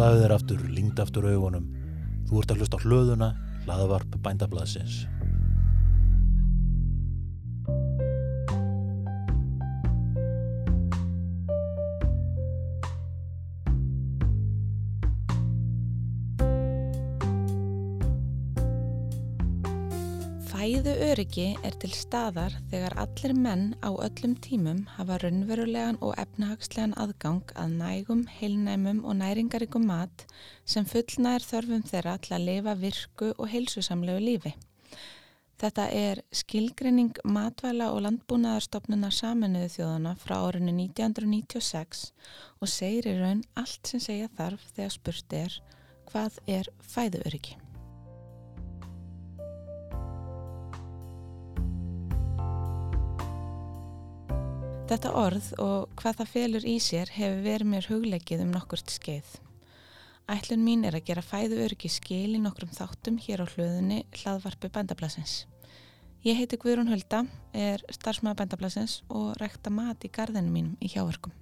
Slaðu þér aftur, lingd aftur augunum. Þú ert að hlusta á hlöðuna, hlaðavarp bændablaðsins. Öryggi er til staðar þegar allir menn á öllum tímum hafa raunverulegan og efnahagslegan aðgang að nægum, heilnæmum og næringaríkum mat sem fullnæðir þörfum þeirra til að lifa virku og heilsusamlegu lífi. Þetta er skilgreining matvæla og landbúnaðarstofnuna saminuðu þjóðana frá árinu 1996 og segir í raun allt sem segja þarf þegar spurt er hvað er fæðu Þetta orð og hvað það felur í sér hefur verið mér hugleikið um nokkurt skeið. Ætlun mín er að gera fæðu öryggi skil í nokkrum þáttum hér á hlöðunni hlaðvarpi bændablasins. Ég heiti Guðrún Hulda, er starfsmaður bændablasins og rekta mat í gardinu mínum í hjáverkum.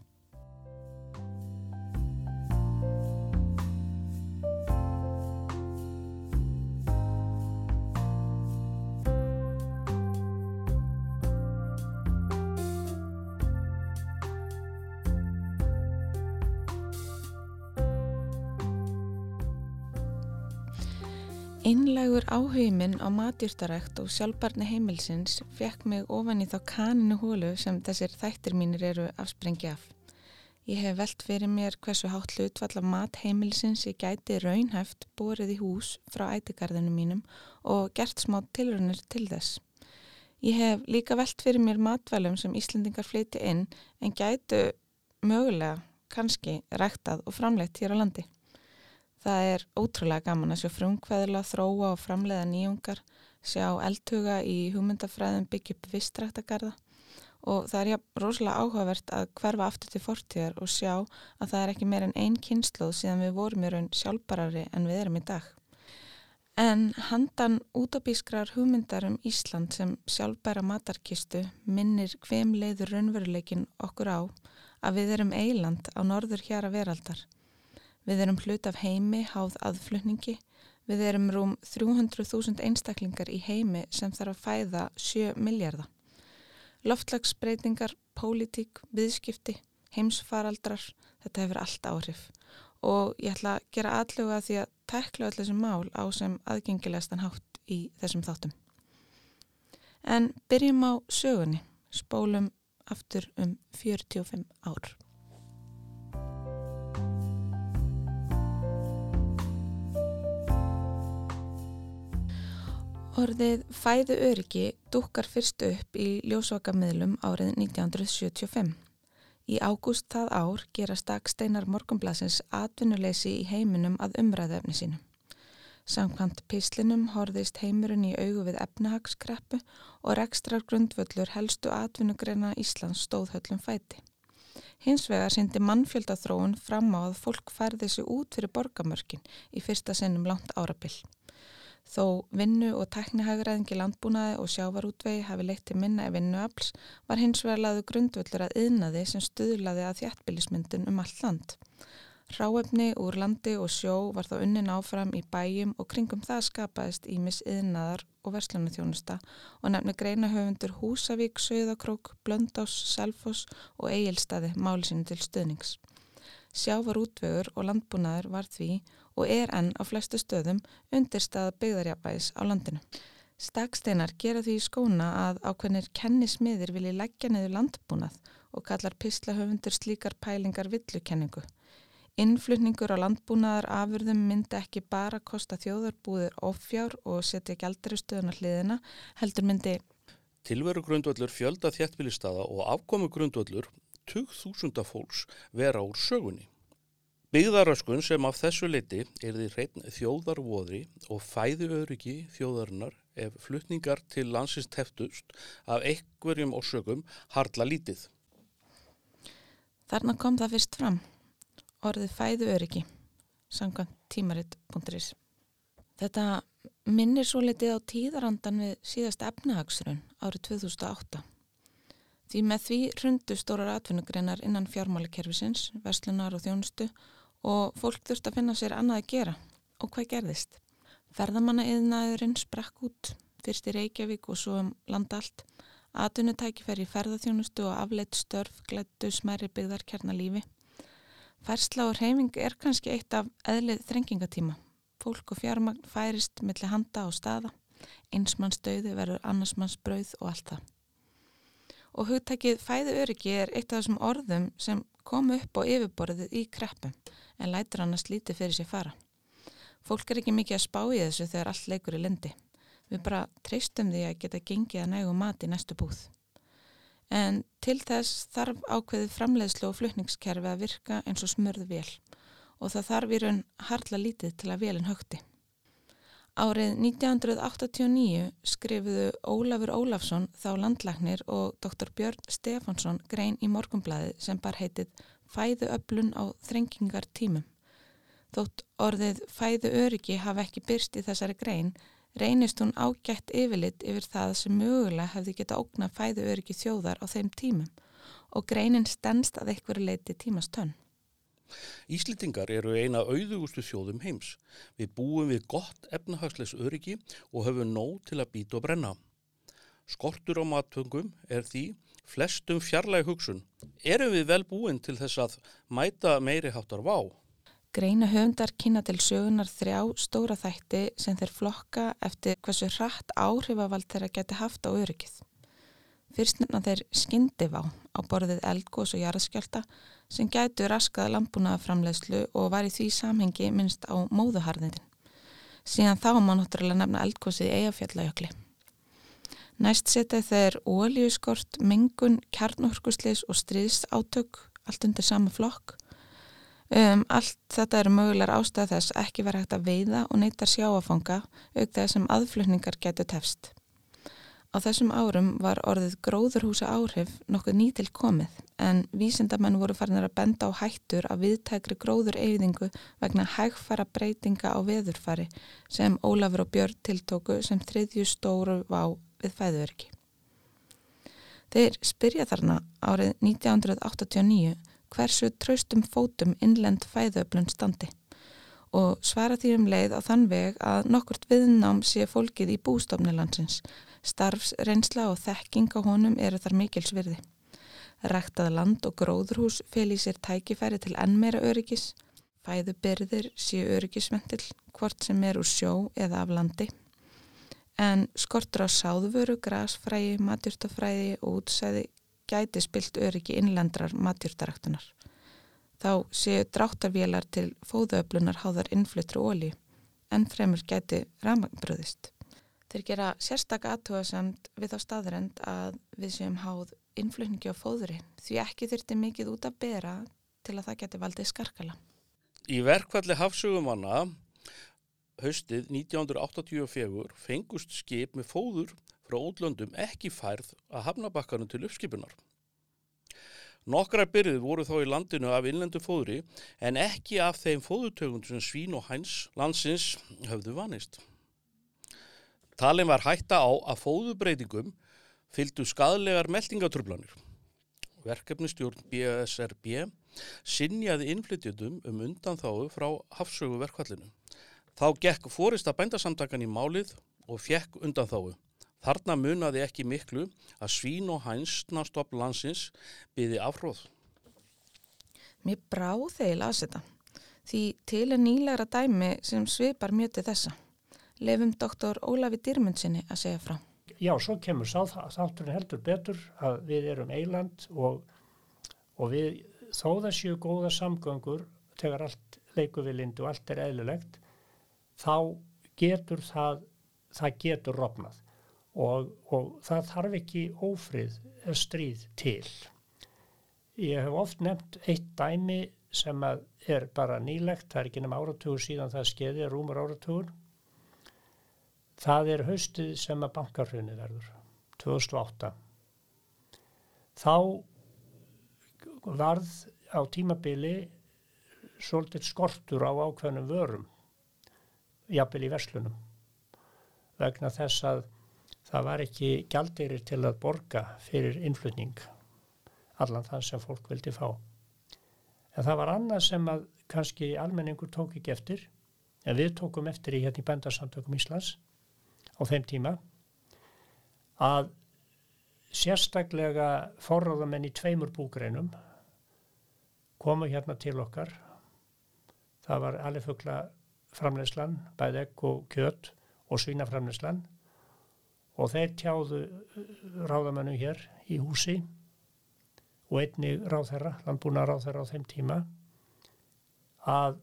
Einlægur áhugi minn á matjúrtarekt og sjálfbarni heimilsins fekk mig ofan í þá kaninu hólu sem þessir þættir mínir eru afsprengi af. Ég hef velt fyrir mér hversu hátt hlutvall af mat heimilsins ég gæti raunhæft borið í hús frá ætigarðinu mínum og gert smá tilrunir til þess. Ég hef líka velt fyrir mér matvælum sem Íslandingar fleiti inn en gætu mögulega kannski rektað og framleitt hér á landi. Það er ótrúlega gaman að sjá frumkvæðila, þróa og framleiða nýjungar, sjá eldhuga í hugmyndafræðum byggja upp vistræktagarða og það er já rosalega áhugavert að hverfa aftur til fortíðar og sjá að það er ekki meir en einn kynsluð síðan við vorum í raun sjálfbarari en við erum í dag. En handan útabískrar hugmyndar um Ísland sem sjálfbæra matarkistu minnir hvem leiður raunveruleikin okkur á að við erum eiland á norður hjara veraldar Við erum hlut af heimi háð aðflutningi. Við erum rúm 300.000 einstaklingar í heimi sem þarf að fæða 7 miljardar. Loftlagsbreytingar, pólitík, viðskipti, heimsfaraldrar, þetta hefur allt áhrif. Og ég ætla að gera alluga því að tekla öll þessum mál á sem aðgengilegastan hátt í þessum þáttum. En byrjum á sögunni, spólum aftur um 45 ár. Orðið fæðu öryggi dúkar fyrst upp í ljósvakamiðlum árið 1975. Í ágúst það ár gera staksteinar morgunblasins atvinnuleysi í heiminum að umræðefni sínum. Samkvæmt píslinum horðist heimurinn í augu við efnahagskreppu og rekstrar grundvöllur helstu atvinnugreina Íslands stóðhöllum fæti. Hins vegar sindi mannfjöldathróun fram á að fólk færði sig út fyrir borgamörkin í fyrsta sinnum langt árapill. Þó vinnu og teknihægræðingi landbúnaði og sjávarútvegi hafi leitt til minna ef vinnuafls var hins vegar laðu grundvöldur að yðnaði sem stuðlaði að þjættbílismyndun um allt land. Ráefni úr landi og sjó var þá unnin áfram í bæjum og kringum það skapaðist ímis yðnaðar og verslunarþjónusta og nefni greina höfundur Húsavík, Söðakrók, Blöndás, Selfos og Egilstaði máli sinu til stuðnings. Sjávar útvegur og landbúnaður var því og er enn á flestu stöðum undirstaða byggðarjafæðis á landinu. Staksteinar gera því í skóna að ákveðnir kennismiðir vilji leggja neðu landbúnað og kallar pislahöfundur slíkar pælingar villukenningu. Innflutningur á landbúnaðar afurðum myndi ekki bara kosta þjóðarbúðir offjár og setja gældari stöðuna hliðina, heldur myndi Tilveru grundvöldur fjölda þjættbílistada og afkomu grundvöldur 20.000 fólks vera úr sögunni. Byggðaröskun sem af þessu leiti er því hreitn þjóðarvoðri og fæði öryggi þjóðarinnar ef flutningar til landsins teftust af einhverjum orsökum hardla lítið. Þarna kom það fyrst fram. Orðið fæði öryggi, samkvæmt tímaritt.is. Þetta minnir svo litið á tíðarandan við síðast efnahagsrun árið 2008. Því með því rundu stórar atvinnugreinar innan fjármálikerfisins, verslunar og þjónustu og fólk þurfti að finna sér annað að gera. Og hvað gerðist? Ferðamanna yðnaðurinn sprakk út, fyrst í Reykjavík og svo um landa allt. Atunutækifæri í ferðarþjónustu og afleitt störf glættu smæri byggðar kjarnalífi. Færsla og reyfing er kannski eitt af eðlið þrengingatíma. Fólk og fjármagn færist millir handa á staða, einsmanns döði verður annarsmanns brauð og allt það. Og hugtækið fæðu öryggi er eitt af þessum orðum sem kom upp á yfirborðið í kreppum en lætur hann að slíti fyrir sér fara. Fólk er ekki mikið að spá í þessu þegar allt leikur í lendi. Við bara treystum því að geta gengið að nægu mat í næstu búð. En til þess þarf ákveðið framleiðslu og flutningskerfi að virka eins og smörðu vel og það þarf í raun harla lítið til að velin högti. Árið 1989 skrifuðu Ólafur Ólafsson þá landlagnir og Dr. Björn Stefansson grein í morgumblæði sem bar heitið Fæðu öflun á þrengingar tímum. Þótt orðið fæðu öryggi hafa ekki byrst í þessari grein reynist hún ágætt yfirlit yfir það sem mögulega hefði geta ógna fæðu öryggi þjóðar á þeim tímum og greinin stennst að einhverju leiti tímast tönn. Íslitingar eru eina auðugustu þjóðum heims. Við búum við gott efnahagslegs öryggi og höfum nóg til að býta og brenna. Skortur á matfengum er því flestum fjarlæg hugsun. Erum við vel búin til þess að mæta meiri háttar vá? Greina höfundar kynna til sögunar þrjá stóra þætti sem þeir flokka eftir hversu hratt áhrifavald þeirra geti haft á öryggið. Fyrst nefna þeir skyndivá á borðið eldgós og jarðskjálta sem gætu raskað landbúnaðaframlegslu og var í því samhengi minnst á móðuharðindin. Síðan þá má náttúrulega nefna eldgósið í eigafjallajökli. Næst setja þeir ólíuskort, mengun, kjarnorkusleis og stríðsátök allt undir sama flokk. Um, allt þetta eru mögulegar ástæð þess ekki verið hægt að veiða og neyta sjáafanga auk þegar sem aðflutningar getur tefst. Á þessum árum var orðið gróðurhúsa áhrif nokkuð nýtil komið en vísindamenn voru farinir að benda á hættur af viðtækri gróðureyðingu vegna hægfara breytinga á veðurfari sem Ólafur og Björn tiltóku sem þriðju stóru vá við fæðuverki. Þeir spyrja þarna árið 1989 hversu traustum fótum innlend fæðuöflun standi og svara því um leið á þann veg að nokkurt viðnám sé fólkið í bústofnilandsins. Starfs, reynsla og þekking á honum eru þar mikils virði. Ræktað land og gróðurhús fel í sér tækifæri til enn meira öryggis. Fæðubyrðir séu öryggisventil, hvort sem er úr sjó eða af landi. En skortur á sáðvöru, grasfræði, matjúrtafræði og útsæði gæti spilt öryggi innlendrar matjúrtaræktunar. Þá séu dráttarvélar til fóðuöflunar háðar innfluttru óli en fremur gæti ramagnbröðist. Þeir gera sérstak aðtóðasamt við þá staðrend að við séum háð innflutningi á fóðuri því ekki þurfti mikið út að bera til að það geti valdið skarkala. Í verkvalli hafsugumanna haustið 1984 fengust skip með fóður frá útlöndum ekki færð að hafnabakkanum til uppskipunar. Nokkra byrðið voru þá í landinu af innlendu fóðri en ekki af þeim fóðutögund sem svín og hæns landsins höfðu vanist. Talin var hætta á að fóðubreitingum fylgdu skadlegar meldingatrublanir. Verkefnistjórn BSRB sinjaði innflytjundum um undan þáu frá hafsögu verkvallinu. Þá gekk fórista bændasamtakan í málið og fekk undan þáu. Þarna munaði ekki miklu að svín og hænsnastopp landsins byði afhróð. Mér bráð þegar ég las þetta því til er nýlegra dæmi sem svipar mjög til þessa. Lefum doktor Ólafi Dýrmundsinni að segja frá. Já, svo kemur þátturinn heldur betur að við erum eiland og, og við þó það séu góða samgöngur þegar allt leiku við lindu og allt er eðlilegt þá getur það, það getur rofnað og, og það þarf ekki ófrið stríð til. Ég hef oft nefnt eitt dæmi sem er bara nýlegt, það er ekki nefn áratugur síðan það skeiði, rúmur áratugur. Það er haustið sem að bankarhrunni verður, 2008. Þá varð á tímabili svolítið skortur á ákveðnum vörum, jafnvel í verslunum, vegna þess að það var ekki gjaldirir til að borga fyrir innflutning allan það sem fólk vildi fá En það var annað sem að kannski almenningur tók ekki eftir, en við tókum eftir í hérna í bendarsamtökum Íslands á þeim tíma, að sérstaklega forráðamenn í tveimur búgreinum komu hérna til okkar. Það var alifugla framleyslan, bæði egg og kjött og svínaframleyslan og þeir tjáðu ráðamennu hér í húsi og einni ráðherra, landbúna ráðherra á þeim tíma að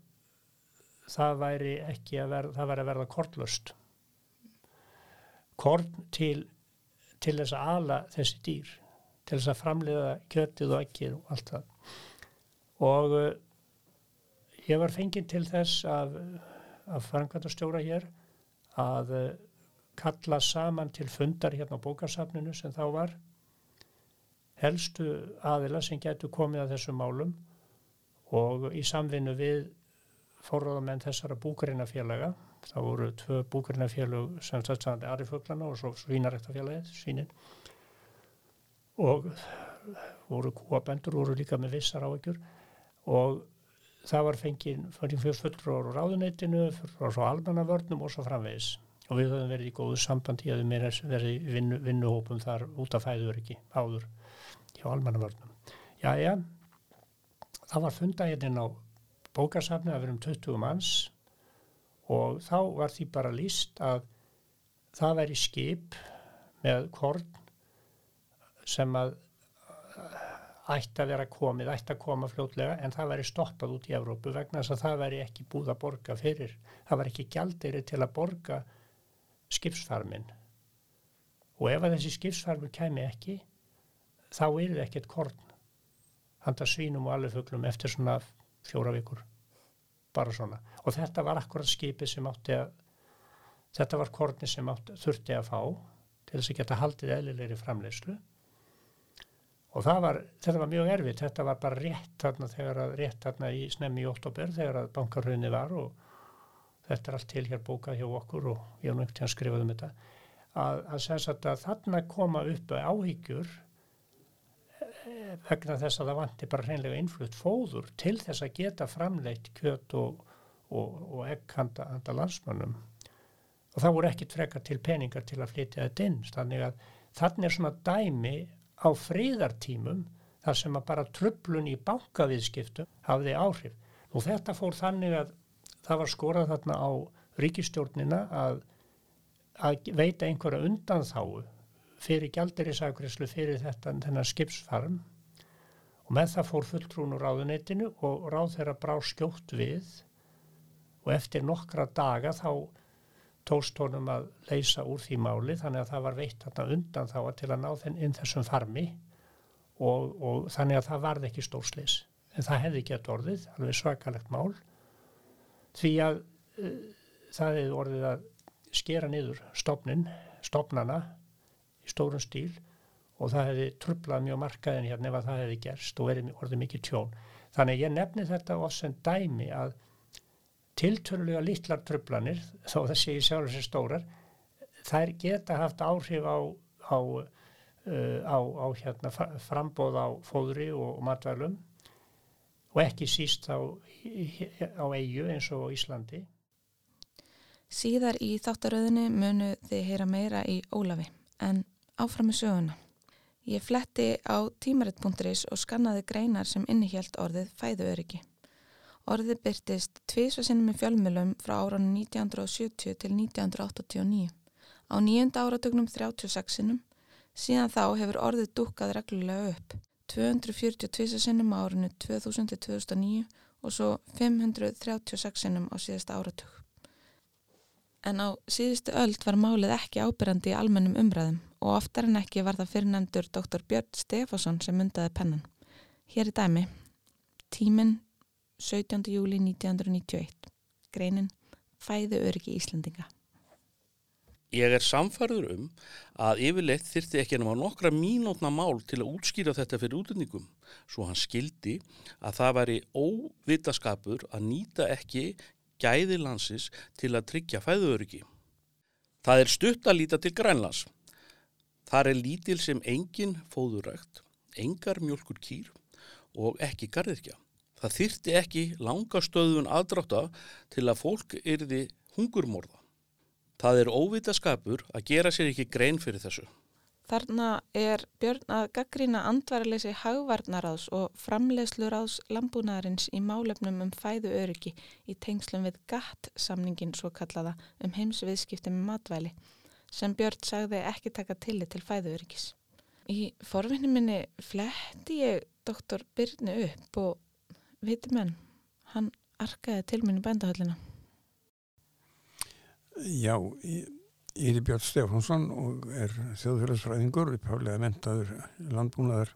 það væri ekki að verða, það væri að verða kortlust. Korn til, til þess að ala þessi dýr, til þess að framleiða kjötið og ekkið og allt það. Og uh, ég var fenginn til þess að, að framkvæmta stjóra hér að uh, kalla saman til fundar hérna á bókarsafninu sem þá var helstu aðila sem getur komið að þessum málum og í samvinnu við forráðamenn þessara búkarinnafélaga þá voru tvö búkarinnafélag sem stæðsandi Arifuglana og svo Svínaræktafélagið, Svínin og voru kúabendur, voru líka með vissar áökjur og það var fengið fyrst fullur á ráðuneytinu, fullur á almannavörnum og svo framvegis. Og við höfum verið í góðu sambandi að við verið í vinnu, vinnuhópum þar út af fæður ekki áður hjá almannavörnum. Já, já, það var fundaginn á bókarsafni að verum 20 manns og þá var því bara líst að það væri skip með korn sem að ætti að vera komið, ætti að koma fljótlega en það væri stoppað út í Evrópu vegna þess að það væri ekki búið að borga fyrir. Það var ekki gældeiri til að borga skipsfarmin og ef að þessi skipsfarmin kemi ekki þá er það ekkert korn handa svínum og alveg eftir svona fjóra vikur bara svona. Og þetta var akkurat skipið sem átti að þetta var korni sem átti, þurfti að fá til þess að geta haldið eðlilegri framleyslu og var, þetta var mjög erfitt. Þetta var bara rétt þarna þegar að rétt þarna í snemmi í óttobur þegar að bankarhraunni var og þetta er allt til hér bókað hjá okkur og ég hef náttúrulega skrifað um þetta. Að, að, að, þarna koma upp áhyggjur vegna þess að það vanti bara hreinlega innflutt fóður til þess að geta framleitt kjöt og, og, og egg handa, handa landsmannum og það voru ekkit frekar til peningar til að flytja þetta inn. Þannig að þannig er svona dæmi á fríðartímum þar sem að bara tröflun í bankaviðskiptum hafði áhrif. Og þetta fór þannig að það var skorað þarna á ríkistjórnina að, að veita einhverja undanþáu fyrir gældirisagreslu fyrir þetta þennan skipsfarm. Og með það fór fulltrún úr ráðuneytinu og ráð þeirra brá skjótt við. Og eftir nokkra daga þá tóst honum að leysa úr því máli þannig að það var veitt þarna undan þá til að ná þenn inn þessum farmi. Og, og þannig að það varði ekki stórsleis en það hefði gett orðið, alveg svakalegt mál. Því að uh, það hefur orðið að skera niður stopnin, stopnana í stórun stíl og það hefði trublað mjög markaðin hérna ef að það hefði gerst og verið orðið mikið tjón. Þannig ég nefni þetta oss en dæmi að tiltölulega litlar trublanir, þó það sé ég sjálfur sér stórar, þær geta haft áhrif á, á, uh, á, á hérna, frambóð á fóðri og, og matvælum og ekki síst á, eigu eins og Íslandi. Síðar í þáttaröðinu munu þið heyra meira í Ólafi en áfram með söguna. Ég fletti á tímaritt.is og skannaði greinar sem innihjælt orðið fæðuöryggi. Orðið byrtist tvísvarsinnum í fjölmjölum frá áraunum 1970 til 1989. Á nýjönda áratögnum 36-innum síðan þá hefur orðið dúkað reglulega upp. 242 sinnum á árinu 2000-2009 og svo 536 sinnum á síðasta áratug. En á síðustu öld var málið ekki ábyrjandi í almennum umræðum og oftar en ekki var það fyrirnendur Dr. Björn Stefásson sem myndaði pennan. Hér er dæmi. Tíminn 17. júli 1991. Greinin Fæðu öryggi Íslandinga. Ég er samfærður um að yfirleitt þyrti ekki ennum á nokkra mínútna mál til að útskýra þetta fyrir útlendingum svo hann skildi að það væri óvitaskapur að nýta ekki gæði landsins til að tryggja fæðuöryggi. Það er stutt að líta til grænlands. Þar er lítil sem engin fóðurægt, engar mjölkur kýr og ekki gardirkja. Það þyrti ekki langa stöðun aðdráta til að fólk yrði hungurmorða. Það er óvita skapur að gera sér ekki grein fyrir þessu. Þarna er Björn að gaggrína andvaraleysi hagvarnaráðs og framleiðsluráðs lambúnaðarins í málefnum um fæðu öryggi í tengslum við GATT-samningin svo kallaða um heimsviðskipti með matvæli sem Björn sagði ekki taka tillit til fæðu öryggis. Í forvinni minni fletti ég doktor Byrni upp og viti menn, hann arkaði til minni bændahöllina. Já, ég er Björn Stefánsson og er þjóðfélagsfræðingur, uppháflega mentaður landbúnaðar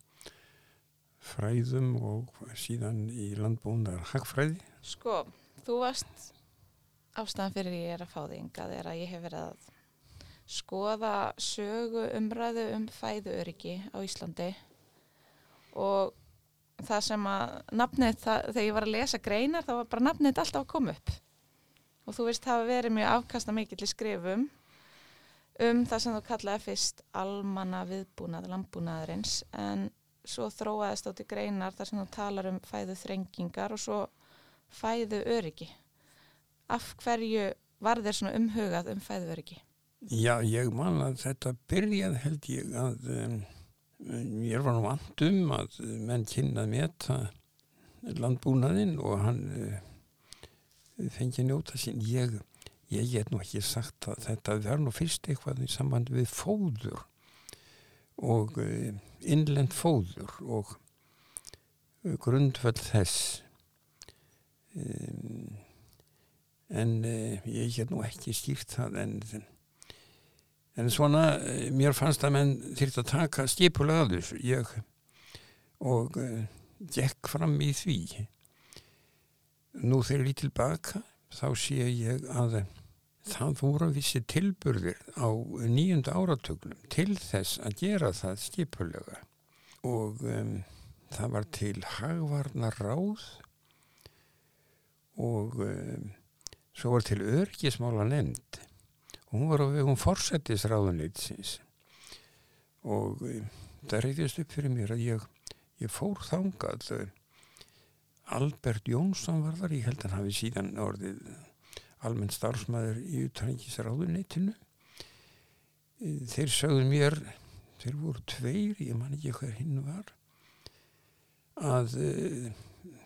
fræðum og síðan í landbúnaðar hagfræði. Sko, þú varst ástæðan fyrir ég er að fá þig yngað er að ég hef verið að skoða sögu umræðu um fæðu öryggi á Íslandi. Og það sem að nafnið, það, þegar ég var að lesa greinar þá var bara nafnið alltaf að koma upp. Og þú veist það verið mjög afkasta mikill í skrifum um það sem þú kallaði fyrst almanna viðbúnað, landbúnaðurins en svo þróaðist átt í greinar þar sem þú talar um fæðu þrengingar og svo fæðu öryggi af hverju var þér svona umhugað um fæðu öryggi? Já, ég man að þetta byrjað held ég að um, Mér var nú vandum að menn kynnað með þetta landbúnaðinn og hann uh, fengi njóta sín. Ég, ég get nú ekki sagt að þetta verður nú fyrst eitthvað í samband við fóður og uh, innlend fóður og uh, grundföll þess. Um, en ég get nú ekki skýrt það en En svona, eh, mér fannst að menn þurfti að taka skipulega að þessu. Ég, og uh, gekk fram í því. Nú þegar ég er tilbaka þá sé ég að það voru vissi tilburðir á nýjunda áratögnum til þess að gera það skipulega. Og um, það var til hagvarna ráð og um, svo var til örgismála nefnd hún var á vegum forsættisráðunitsins og e, það reyðist upp fyrir mér að ég, ég fór þangað eh, Albert Jónsson var þar, ég held að hann hafi síðan orðið almenn starfsmæður í utrækisráðunitinu e, þeir sögðu mér þeir voru tveir, ég man ekki hver hinn var að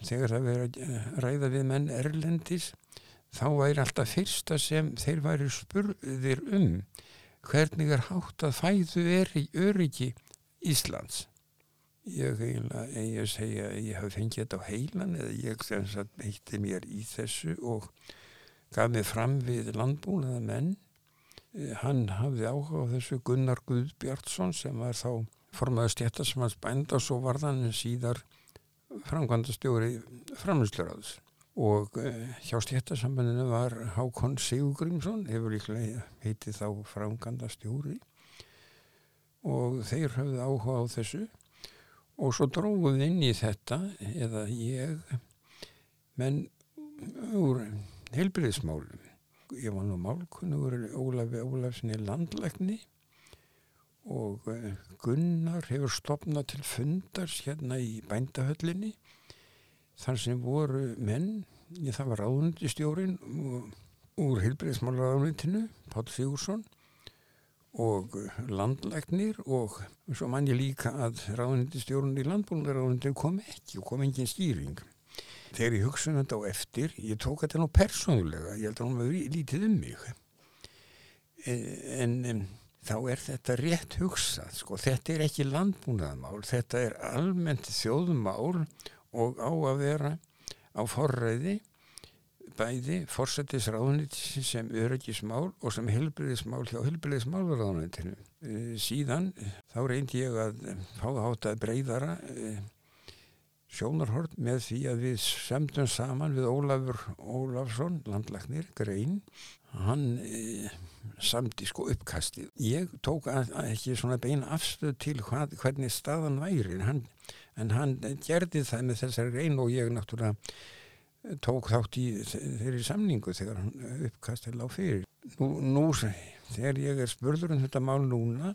þegar það verið að ræða við menn Erlendis þá væri alltaf fyrsta sem þeir væri spurðir um hvernig er hátt að fæðu er í öryggi Íslands. Ég eiginlega, ég segja, ég hafi fengið þetta á heilan eða ég þess að heitti mér í þessu og gaf mig fram við landbúnaða menn. Eh, hann hafði áhuga á þessu Gunnar Guðbjartsson sem var þá formaður stjættasmans bænda og svo var þann síðar framkvæmda stjóri framlýsluráðs og uh, hjá stéttasambandinu var Hákon Sigurgrímsson hefur líklega heitið þá framganda stjóri og þeir höfðu áhuga á þessu. Og svo dróðum við inn í þetta eða ég menn úr heilbriðismálum ég var nú málkunnur Ólafi Ólafssoni landlækni. Og uh, Gunnar hefur stopnað til fundars hérna í bændahöllinni þar sem voru menn, það var ráðnundistjórin úr hilbreyðsmálaráðnundinu, Pál Sigursson og landlæknir og svo mann ég líka að ráðnundistjórun í landbúnaráðnundinu kom ekki og kom engin stýring. Þegar ég hugsaði um þetta á eftir, ég tók þetta nú persónulega, ég held að hún var lítið um mig. E, en, en þá er þetta rétt hugsað, sko, þetta er ekki landbúnaðamál, þetta er almennt þjóðumál og á að vera á forræði bæði fórsættisráðunit sem öryggismál og sem helbriðismál hjá helbriðismálverðanitinu. E, síðan þá reyndi ég að fá átt að breyðara e, sjónarhort með því að við semdum saman við Ólafur Ólafsson, landlagnir, Grein hann samti sko uppkastið. Ég tók að, að ekki svona beina afstöð til hvað, hvernig staðan væri hann en hann gerði það með þessari reyn og ég náttúrulega tók þátt í þeirri samningu þegar hann uppkastil á fyrir. Nú, nú þegar ég er spurður um þetta mál núna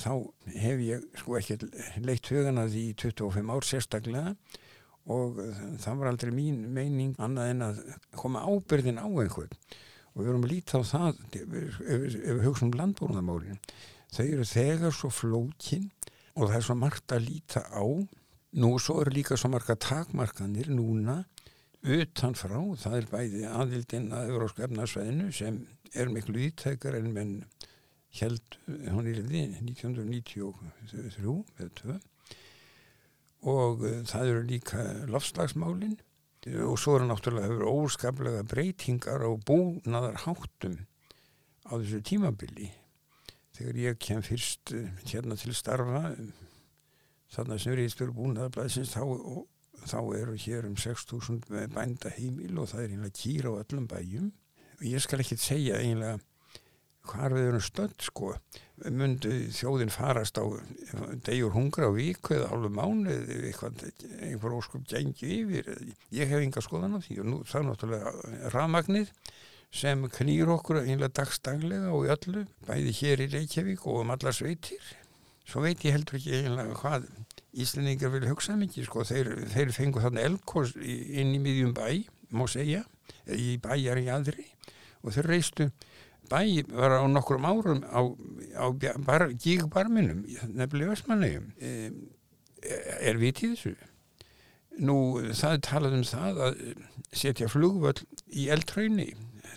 þá hef ég sko ekki leitt hugana því 25 ár sérstaklega og það var aldrei mín meining annað en að koma ábyrðin á einhvern og við erum að líta á það ef, við hugsaum landbúrunamálin þau eru þegar svo flókin og það er svo margt að líta á. Nú svo eru líka svo marga takmarkanir núna utan frá, það er bæði aðildinn að Európska efnarsvæðinu sem er miklu ítækar en menn held, hún er því 1993 eða 2 og uh, það eru líka lofslagsmálin og svo eru náttúrulega hefur óskaplega breytingar á búnaðar háttum á þessu tímabili. Þegar ég kem fyrst uh, hérna til starfa þarna sem er ístur búnaðarblæðsins þá, þá eru hér um 6.000 bænda heimil og það er einlega kýra á öllum bæjum. Og ég skal ekki segja einlega hvar við erum stönd sko. Myndu þjóðin farast á degjur hungra á viku eða hálfu mánu eða einhver óskup gengi yfir. Ég hef enga skoðan á því og nú það er náttúrulega rafmagnir sem knýr okkur einlega dagstaglega og í öllu bæði hér í Reykjavík og um allar sveitir. Svo veit ég heldur ekki einlega hvað Íslandingar vilja hugsa mikið sko. Þeir, þeir fengu þarna elgkors inn í miðjum bæ má segja, í bæjar í aðri og þeir reistu bæ var á nokkrum árum á, á bar, gígbarminum nefnilega Vestmannegjum e, er vitið þessu? Nú það talað um það að setja flugvöld í eldröyni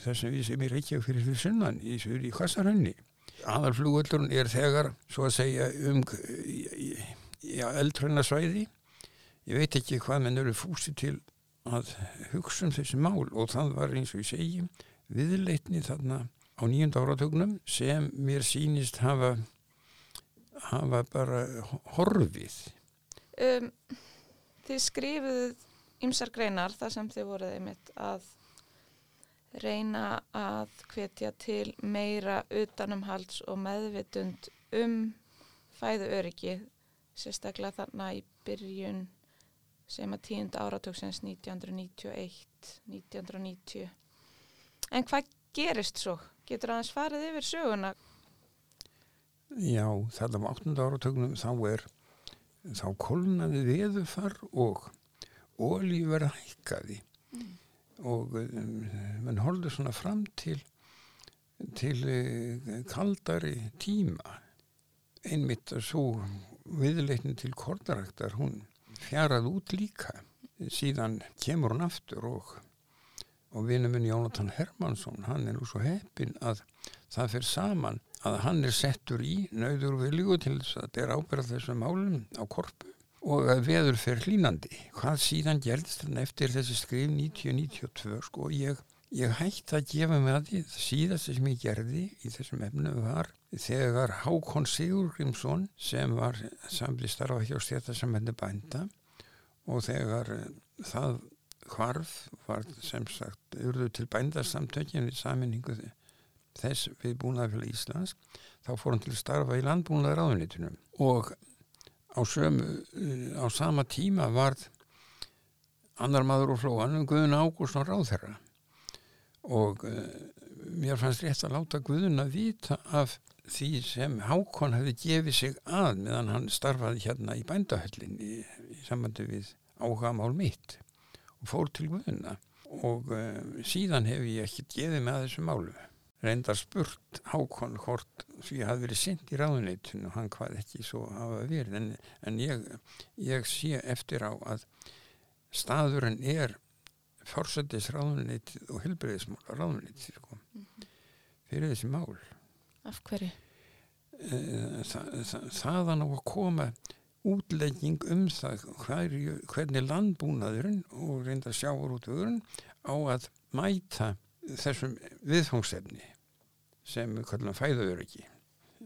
þess að við sem er ekki fyrir fyrir sunnan í, í Hvassarhönni aðalflugvöldurinn er þegar svo að segja um eldröynasvæði ég veit ekki hvað menn eru fúsi til að hugsa um þessi mál og það var eins og ég segi viðleitni þarna á nýjönda áratögnum sem mér sínist hafa hafa bara horfið um, Þið skrifuð ymsar greinar þar sem þið voruð einmitt að reyna að hvetja til meira utanumhalds og meðvitund um fæðu öryggi sérstaklega þarna í byrjun sem að tíunda áratöksins 1991 1990 en hvað gerist svo? Getur aðeins farið yfir söguna? Já, þetta á 8. áratögnum þá er þá kolnaði veðufar og verða hækkaði mm. og um, mann holdur svona fram til til uh, kaldari tíma einmitt að svo viðleitni til kordaræktar hún fjarað út líka síðan kemur hún aftur og og vinnuminn Jónatan Hermansson hann er nú svo heppin að það fyrir saman að hann er settur í nöyður vilju til þess að þetta er ábyrðað þessum málum á korpu og að veður fyrir hlínandi hvað síðan gerðist þannig eftir þessi skrif 1992 sko ég, ég hætti að gefa mig að því. Síðast sem ég gerði í þessum efnu var þegar Hákon Sigurgrímsson sem var samlið starfa hjá stjæta sem henni bænda og þegar það hvarf var sem sagt urðu til bændarsamtökjum í saminningu þess við búnaðarfjöla Íslands. Þá fór hann til starfa í landbúnaðar áðunitunum og á, sömu, á sama tíma var annar maður úr flóanum Guðun Ágúrsson Ráðherra. Og uh, mér fannst rétt að láta Guðun að vita af því sem Hákon hefði gefið sig að meðan hann starfaði hérna í bændahöllin í, í sambandi við áhuga mál mitt fór til Guðuna og uh, síðan hef ég ekki gefið með þessu málu reyndar spurt Hákon hvort því að hafi verið sendt í ráðuneytun og hann hvað ekki svo hafa verið. En, en ég, ég sé eftir á að staðurinn er fórsættis ráðuneytið og helbreyðismála ráðuneytið sko, mm -hmm. fyrir þessi mál. Af hverju? Uh, það, það, þaðan á að koma útlegging um það hverju, hvernig landbúnaðurinn og reynda sjáur út vörun á að mæta þessum viðfóngsefni sem við kallum fæðauriki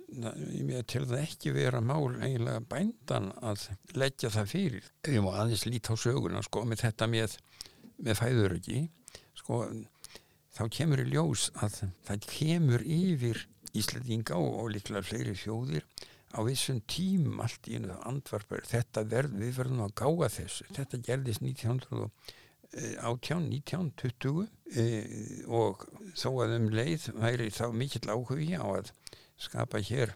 ég til það ekki vera mál eiginlega bændan að leggja það fyrir. Ég má aðeins líta á söguna sko með þetta með, með fæðauriki sko þá kemur í ljós að það kemur yfir Íslandinga og, og líklega fleiri þjóðir á vissum tím allt í einu andvarpar þetta verð, við verðum að gáða þessu þetta gerðist 1918 1920 e, og þó að um leið væri þá mikill áhugi á að skapa hér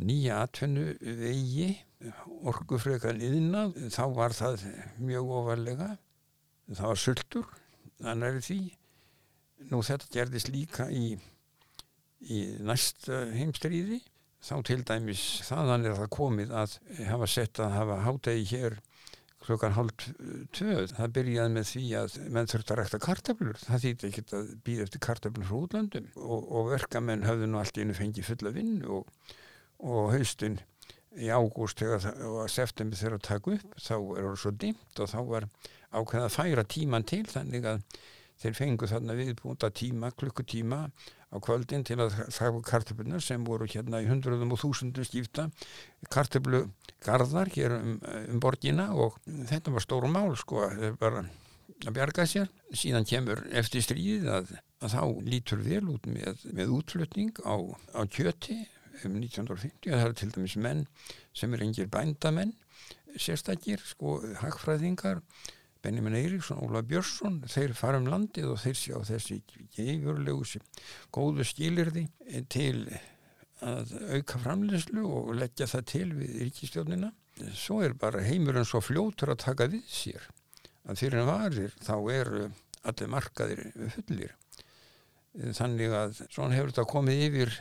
nýja atvennu vegi orgufrekan yðnað, þá var það mjög ofarlega. Það var sultur, þannig er því. Nú þetta gerðist líka í, í næsta heimstríði. Þá til dæmis þaðan er það komið að hafa sett að hafa hátegi hér klokkan hálf tvöð. Það byrjaði með því að menn þurfti að rækta kartablur. Það þýtti ekki að býða eftir kartablur frá útlandum og, og verkamenn hafði nú allt í einu fengið fulla vinn og, og haustinn í ágúst og september þegar að taka upp þá er það svo dimt og þá var ákveð að færa tíman til þannig að þeir fengu þarna viðbúnda tíma, klukkutíma á kvöldin til að þakka kartöflunar sem voru hérna í hundruðum og þúsundum skipta kartöflugarðar hér um, um borgina og þetta var stórum mál sko bara að bjarga sér. Síðan kemur eftir stríðið að, að þá lítur vel út með, með útflutning á, á kjöti um 1950 það eru til dæmis menn sem er engir bændamenn sérstakir sko hagfræðingar Benjamin Eiríksson, Óla Björnsson þeir fara um landið og þeir sjá þessi geifurlegu sem góðu skilirði til að auka framleyslu og leggja það til við ríkistjónina svo er bara heimurinn svo fljótur að taka við sér að fyrir en varir þá eru allir markaðir fullir. Þannig að svona hefur þetta komið yfir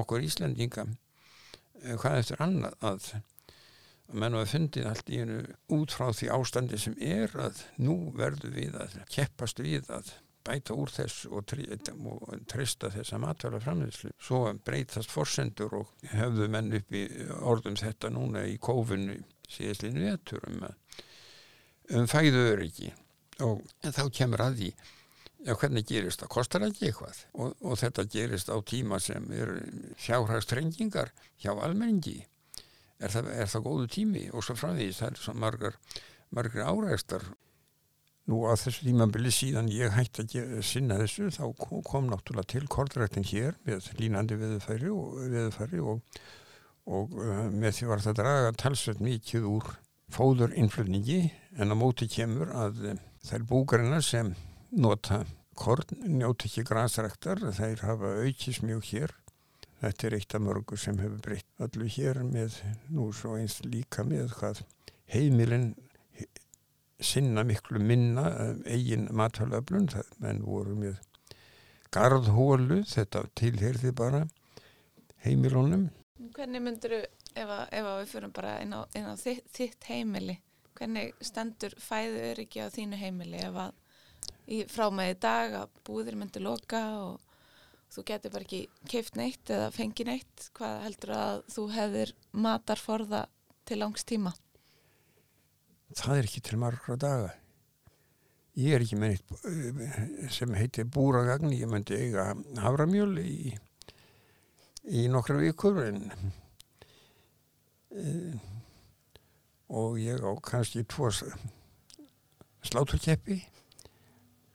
okkur Íslandinga eh, hvað eftir annað að að menn var fundið allt í hennu út frá því ástandi sem er að nú verður við að keppast við að bæta úr þess og, og trista þessa matvæla framleyslu. Svo breytast forsendur og höfðu menn upp í orðum þetta núna í kófinu síðastlinu vettur um, um fæðuður ekki og þá kemur að því Já, hvernig gerist það? Kostar ekki eitthvað? Og, og þetta gerist á tíma sem er fjárhagstrengingar hjá almenningi. Er það, er það góðu tími? Og svo framvegis, það er svo margar, margar árægstar. Nú á þessu tímabili síðan ég hætti að sinna þessu, þá kom, náttúrulega til kortræktin hér með línandi veðufæri og, veðufæri og, og uh, með því var það að draga talsveit mikið úr fóðurinnflutningi en á móti kemur að uh, þær búkarinnar sem nota korn, njóti ekki græsræktar, þeir hafa aukist mjög hér. Þetta er eitt af mörgur sem hefur breytt allu hér með nú svo eins líka með hvað heimilinn sinna miklu minna eigin matalöflun, menn voru með gardhólu, þetta tilherði bara heimilónum. Hvernig myndur ef, ef við fyrir bara inn á, inn á þitt, þitt heimili, hvernig stendur fæðu öryggi á þínu heimili ef að frá með í dag að búðir myndi loka og þú getur bara ekki keift neitt eða fengi neitt. Hvað heldur að þú hefðir matarforða til langs tíma? Það er ekki til margra daga. Ég er ekki með neitt sem heitir búragagn. Ég myndi eiga havramjöl í, í nokkra vikur en e, og ég á kannski tvo sláturkeppi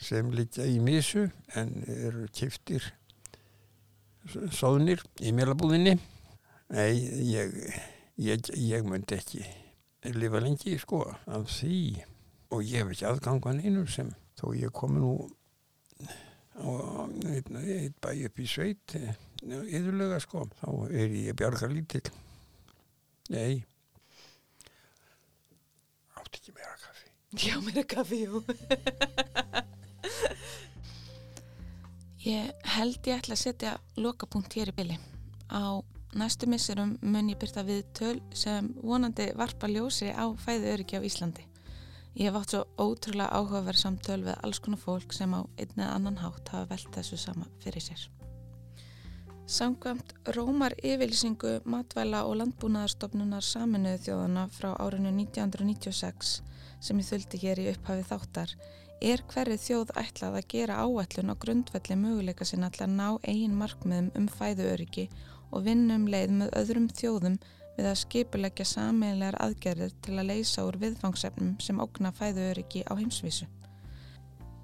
sem liggja í misu en eru kiftir sóðnir í mjölabúðinni nei, ég, ég, ég myndi ekki lifa lengi sko af því. Og ég hef ekki aðgangan einu sem þó ég komi nú á eitt bæ upp í sveit yðurlega sko þá er ég bjargar lítill nei. Átt ekki meira kaffi? Já, meira kaffi, jú Ég held ég ætla að setja lokapunkt hér í bylli. Á næstu misserum mun ég byrta við töl sem vonandi varpa ljósi á fæðu öryggi á Íslandi. Ég hef átt svo ótrúlega áhugaverð samtöl við alls konar fólk sem á einn eða annan hátt hafa velt þessu sama fyrir sér. Samkvæmt Rómar yfirlýsingu matvæla og landbúnaðarstofnunar saminuðu þjóðana frá árinu 1996 sem ég þuldi hér í upphafi þáttar er hverju þjóð ætlað að gera áætlun á grundvelli möguleika sinna til að ná eigin markmiðum um fæðuöryggi og vinnum leið með öðrum þjóðum við að skipulegja sameinlegar aðgerðir til að leysa úr viðfangsefnum sem ógna fæðuöryggi á heimsvísu.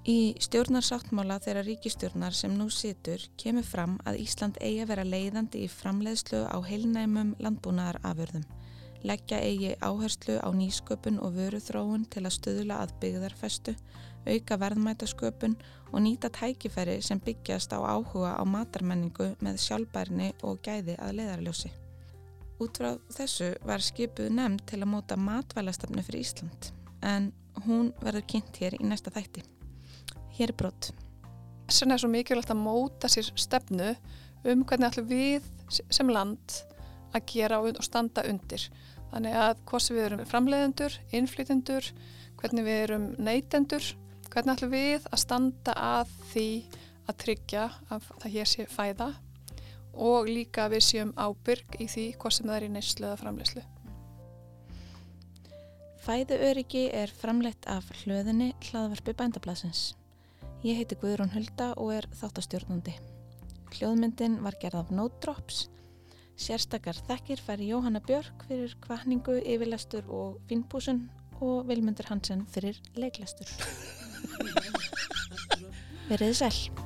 Í stjórnarsáttmála þeirra ríkistjórnar sem nú situr kemur fram að Ísland eigi að vera leiðandi í framleiðslu á heilnæmum landbúnaðar afurðum, leggja eigi áherslu á nýsköpun og vöruþróun til að stöðula að byggðarfestu auka verðmætasköpun og nýta tækifæri sem byggjast á áhuga á matarmenningu með sjálfbærni og gæði að leiðarljósi. Út frá þessu var skipuð nefnd til að móta matvælastafnu fyrir Ísland en hún verður kynnt hér í næsta þætti. Hér er brott. Þess vegna er svo mikilvægt að móta sér stefnu um hvernig ætlum við sem land að gera og standa undir. Þannig að hvort við erum framleiðendur, innflytendur, hvernig við erum neytendur, hvernig ætlum við að standa að því að tryggja að það hér sé fæða og líka við séum ábyrg í því hvort sem það er í neyslu eða framleyslu. Fæðu öryggi er framleitt af hlöðinni hlaðvarpi bændablasins. Ég heiti Guðrún Hulda og er þáttastjórnandi. Hljóðmyndin var gerð af Note Drops. Sérstakar þekkir færi Jóhanna Björk fyrir kvarningu, yfirlestur og finnbúsun og Vilmundur Hansen fyrir leiklestur. Verðið sæl.